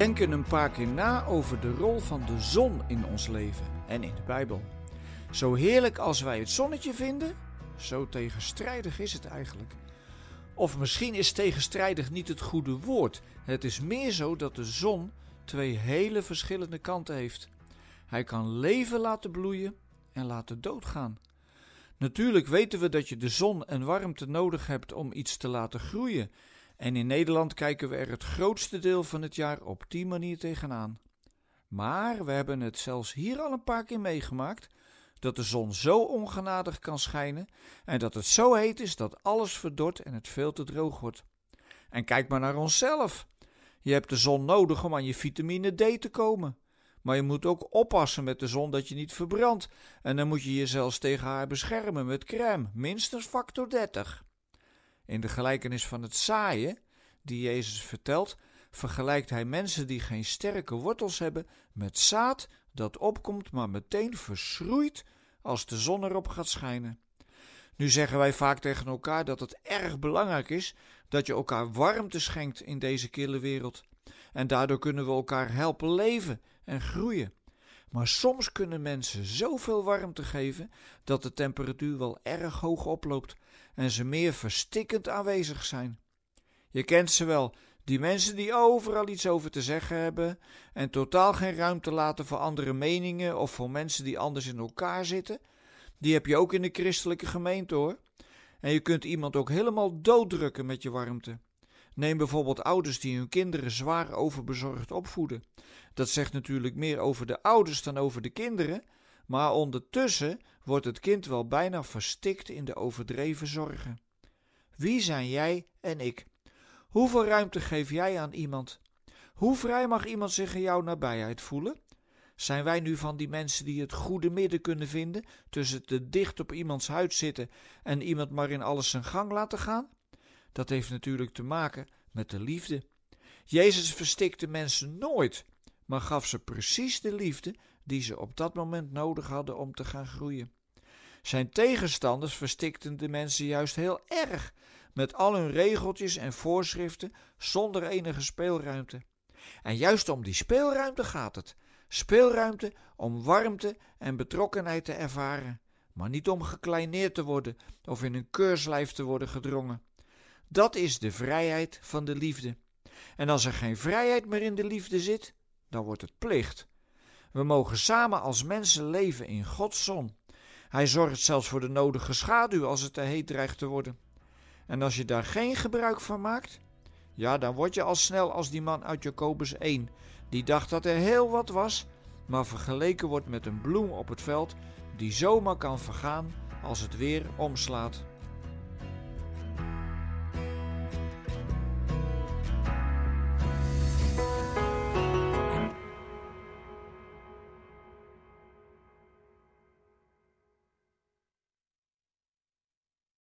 denken een paar keer na over de rol van de zon in ons leven en in de Bijbel. Zo heerlijk als wij het zonnetje vinden, zo tegenstrijdig is het eigenlijk. Of misschien is tegenstrijdig niet het goede woord. Het is meer zo dat de zon twee hele verschillende kanten heeft. Hij kan leven laten bloeien en laten doodgaan. Natuurlijk weten we dat je de zon en warmte nodig hebt om iets te laten groeien. En in Nederland kijken we er het grootste deel van het jaar op die manier tegenaan. Maar we hebben het zelfs hier al een paar keer meegemaakt dat de zon zo ongenadig kan schijnen en dat het zo heet is dat alles verdort en het veel te droog wordt. En kijk maar naar onszelf. Je hebt de zon nodig om aan je vitamine D te komen. Maar je moet ook oppassen met de zon dat je niet verbrandt. En dan moet je je zelfs tegen haar beschermen met crème, minstens factor 30. In de gelijkenis van het zaaien, die Jezus vertelt, vergelijkt hij mensen die geen sterke wortels hebben met zaad dat opkomt, maar meteen verschroeit als de zon erop gaat schijnen. Nu zeggen wij vaak tegen elkaar dat het erg belangrijk is dat je elkaar warmte schenkt in deze kille wereld. En daardoor kunnen we elkaar helpen leven en groeien. Maar soms kunnen mensen zoveel warmte geven dat de temperatuur wel erg hoog oploopt en ze meer verstikkend aanwezig zijn. Je kent ze wel, die mensen die overal iets over te zeggen hebben en totaal geen ruimte laten voor andere meningen of voor mensen die anders in elkaar zitten. Die heb je ook in de christelijke gemeente hoor. En je kunt iemand ook helemaal dooddrukken met je warmte. Neem bijvoorbeeld ouders die hun kinderen zwaar overbezorgd opvoeden. Dat zegt natuurlijk meer over de ouders dan over de kinderen, maar ondertussen wordt het kind wel bijna verstikt in de overdreven zorgen. Wie zijn jij en ik? Hoeveel ruimte geef jij aan iemand? Hoe vrij mag iemand zich in jouw nabijheid voelen? Zijn wij nu van die mensen die het goede midden kunnen vinden tussen te dicht op iemands huid zitten en iemand maar in alles zijn gang laten gaan? Dat heeft natuurlijk te maken met de liefde. Jezus verstikte mensen nooit, maar gaf ze precies de liefde die ze op dat moment nodig hadden om te gaan groeien. Zijn tegenstanders verstikten de mensen juist heel erg met al hun regeltjes en voorschriften zonder enige speelruimte. En juist om die speelruimte gaat het. Speelruimte om warmte en betrokkenheid te ervaren, maar niet om gekleineerd te worden of in een keurslijf te worden gedrongen. Dat is de vrijheid van de liefde. En als er geen vrijheid meer in de liefde zit, dan wordt het plicht. We mogen samen als mensen leven in Gods zon. Hij zorgt zelfs voor de nodige schaduw als het te heet dreigt te worden. En als je daar geen gebruik van maakt, ja, dan word je al snel als die man uit Jacobus 1, die dacht dat er heel wat was, maar vergeleken wordt met een bloem op het veld die zomaar kan vergaan als het weer omslaat.